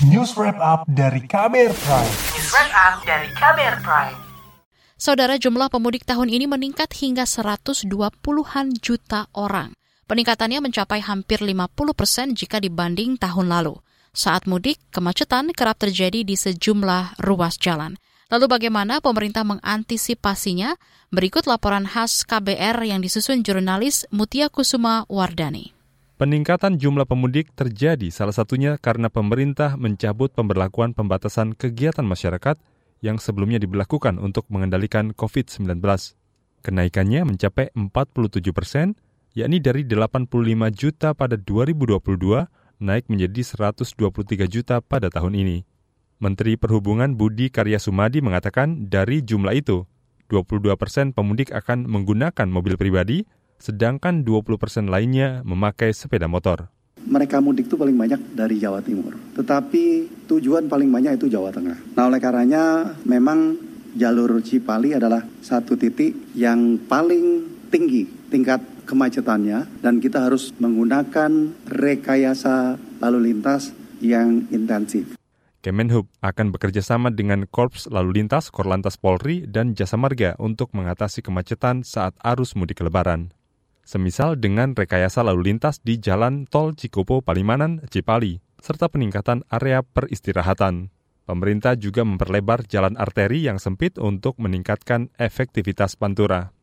News Wrap Up dari Kamer Prime. News Wrap Up dari Kamer Prime. Saudara jumlah pemudik tahun ini meningkat hingga 120-an juta orang. Peningkatannya mencapai hampir 50 persen jika dibanding tahun lalu. Saat mudik, kemacetan kerap terjadi di sejumlah ruas jalan. Lalu bagaimana pemerintah mengantisipasinya? Berikut laporan khas KBR yang disusun jurnalis Mutia Kusuma Wardani. Peningkatan jumlah pemudik terjadi salah satunya karena pemerintah mencabut pemberlakuan pembatasan kegiatan masyarakat yang sebelumnya diberlakukan untuk mengendalikan COVID-19. Kenaikannya mencapai 47 persen, yakni dari 85 juta pada 2022 naik menjadi 123 juta pada tahun ini. Menteri Perhubungan Budi Karya Sumadi mengatakan dari jumlah itu, 22 persen pemudik akan menggunakan mobil pribadi, sedangkan 20 persen lainnya memakai sepeda motor. Mereka mudik itu paling banyak dari Jawa Timur, tetapi tujuan paling banyak itu Jawa Tengah. Nah oleh karenanya memang jalur Cipali adalah satu titik yang paling tinggi tingkat kemacetannya dan kita harus menggunakan rekayasa lalu lintas yang intensif. Kemenhub akan bekerja sama dengan Korps Lalu Lintas, Korlantas Polri, dan Jasa Marga untuk mengatasi kemacetan saat arus mudik lebaran semisal dengan rekayasa lalu lintas di Jalan Tol Cikopo Palimanan, Cipali, serta peningkatan area peristirahatan. Pemerintah juga memperlebar jalan arteri yang sempit untuk meningkatkan efektivitas pantura.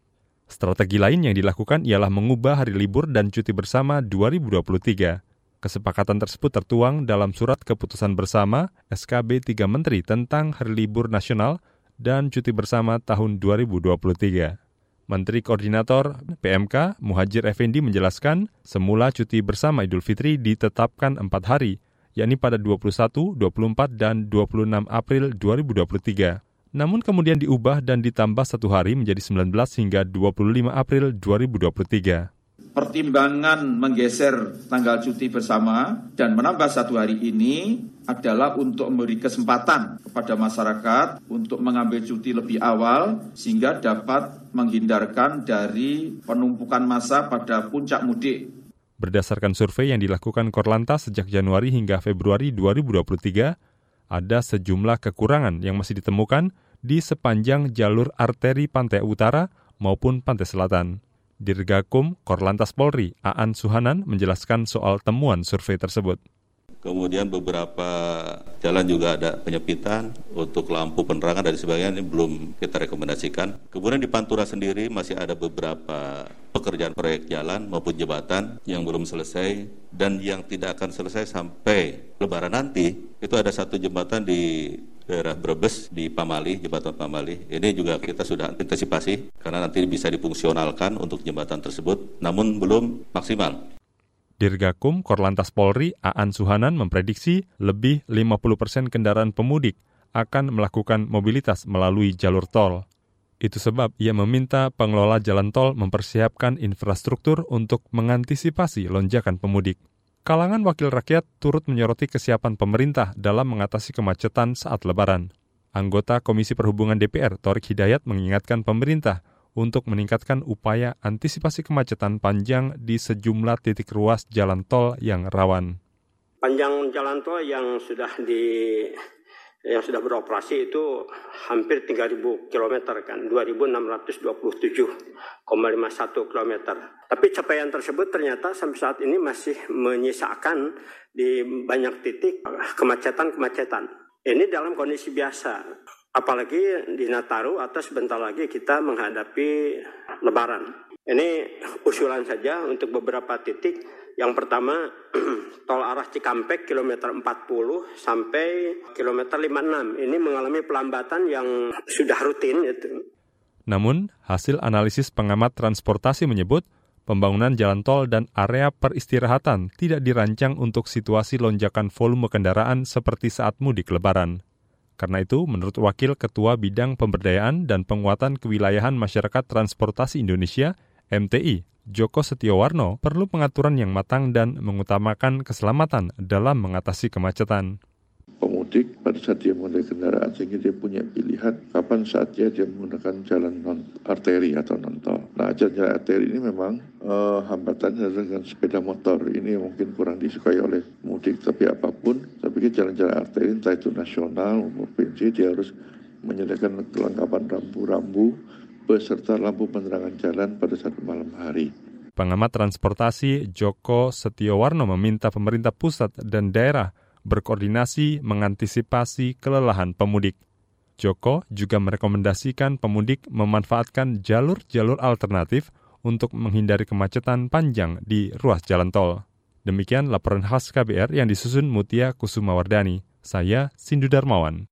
Strategi lain yang dilakukan ialah mengubah hari libur dan cuti bersama 2023. Kesepakatan tersebut tertuang dalam surat keputusan bersama SKB 3 Menteri tentang Hari Libur Nasional dan Cuti Bersama tahun 2023. Menteri Koordinator PMK Muhajir Effendi menjelaskan, semula cuti bersama Idul Fitri ditetapkan empat hari, yakni pada 21, 24, dan 26 April 2023. Namun kemudian diubah dan ditambah satu hari menjadi 19 hingga 25 April 2023 pertimbangan menggeser tanggal cuti bersama dan menambah satu hari ini adalah untuk memberi kesempatan kepada masyarakat untuk mengambil cuti lebih awal sehingga dapat menghindarkan dari penumpukan massa pada puncak mudik. Berdasarkan survei yang dilakukan Korlantas sejak Januari hingga Februari 2023, ada sejumlah kekurangan yang masih ditemukan di sepanjang jalur arteri pantai utara maupun pantai selatan. Dirgakum Korlantas Polri, Aan Suhanan, menjelaskan soal temuan survei tersebut. Kemudian beberapa jalan juga ada penyepitan untuk lampu penerangan dan sebagainya ini belum kita rekomendasikan. Kemudian di Pantura sendiri masih ada beberapa pekerjaan proyek jalan maupun jembatan yang belum selesai dan yang tidak akan selesai sampai lebaran nanti. Itu ada satu jembatan di daerah Brebes di Pamali, jembatan Pamali. Ini juga kita sudah antisipasi karena nanti bisa difungsionalkan untuk jembatan tersebut, namun belum maksimal. Dirgakum Korlantas Polri Aan Suhanan memprediksi lebih 50 persen kendaraan pemudik akan melakukan mobilitas melalui jalur tol. Itu sebab ia meminta pengelola jalan tol mempersiapkan infrastruktur untuk mengantisipasi lonjakan pemudik. Kalangan wakil rakyat turut menyoroti kesiapan pemerintah dalam mengatasi kemacetan saat lebaran. Anggota Komisi Perhubungan DPR, Torik Hidayat, mengingatkan pemerintah untuk meningkatkan upaya antisipasi kemacetan panjang di sejumlah titik ruas jalan tol yang rawan. Panjang jalan tol yang sudah di yang sudah beroperasi itu hampir 3.000 km kan, 2.627,51 km. Tapi capaian tersebut ternyata sampai saat ini masih menyisakan di banyak titik kemacetan-kemacetan. Ini dalam kondisi biasa. Apalagi di Nataru atau sebentar lagi kita menghadapi Lebaran. Ini usulan saja untuk beberapa titik yang pertama, tol arah Cikampek kilometer 40 sampai kilometer 56. Ini mengalami pelambatan yang sudah rutin. Itu. Namun, hasil analisis pengamat transportasi menyebut pembangunan jalan tol dan area peristirahatan tidak dirancang untuk situasi lonjakan volume kendaraan seperti saat mudik lebaran. Karena itu, menurut Wakil Ketua Bidang Pemberdayaan dan Penguatan Kewilayahan Masyarakat Transportasi Indonesia, MTI, Joko Setiowarno perlu pengaturan yang matang dan mengutamakan keselamatan dalam mengatasi kemacetan. Pemudik pada saat dia menggunakan kendaraan sehingga dia punya pilihan kapan saatnya dia menggunakan jalan non arteri atau non tol. Nah jalan arteri ini memang uh, hambatannya dengan sepeda motor ini mungkin kurang disukai oleh pemudik tapi apa pun tapi jalan-jalan arteri entah itu nasional maupun provinsi dia harus menyediakan kelengkapan rambu-rambu beserta lampu penerangan jalan pada saat malam hari. Pengamat transportasi Joko Setiowarno meminta pemerintah pusat dan daerah berkoordinasi mengantisipasi kelelahan pemudik. Joko juga merekomendasikan pemudik memanfaatkan jalur-jalur alternatif untuk menghindari kemacetan panjang di ruas jalan tol. Demikian laporan khas KBR yang disusun Mutia Kusumawardani. Saya Sindu Darmawan.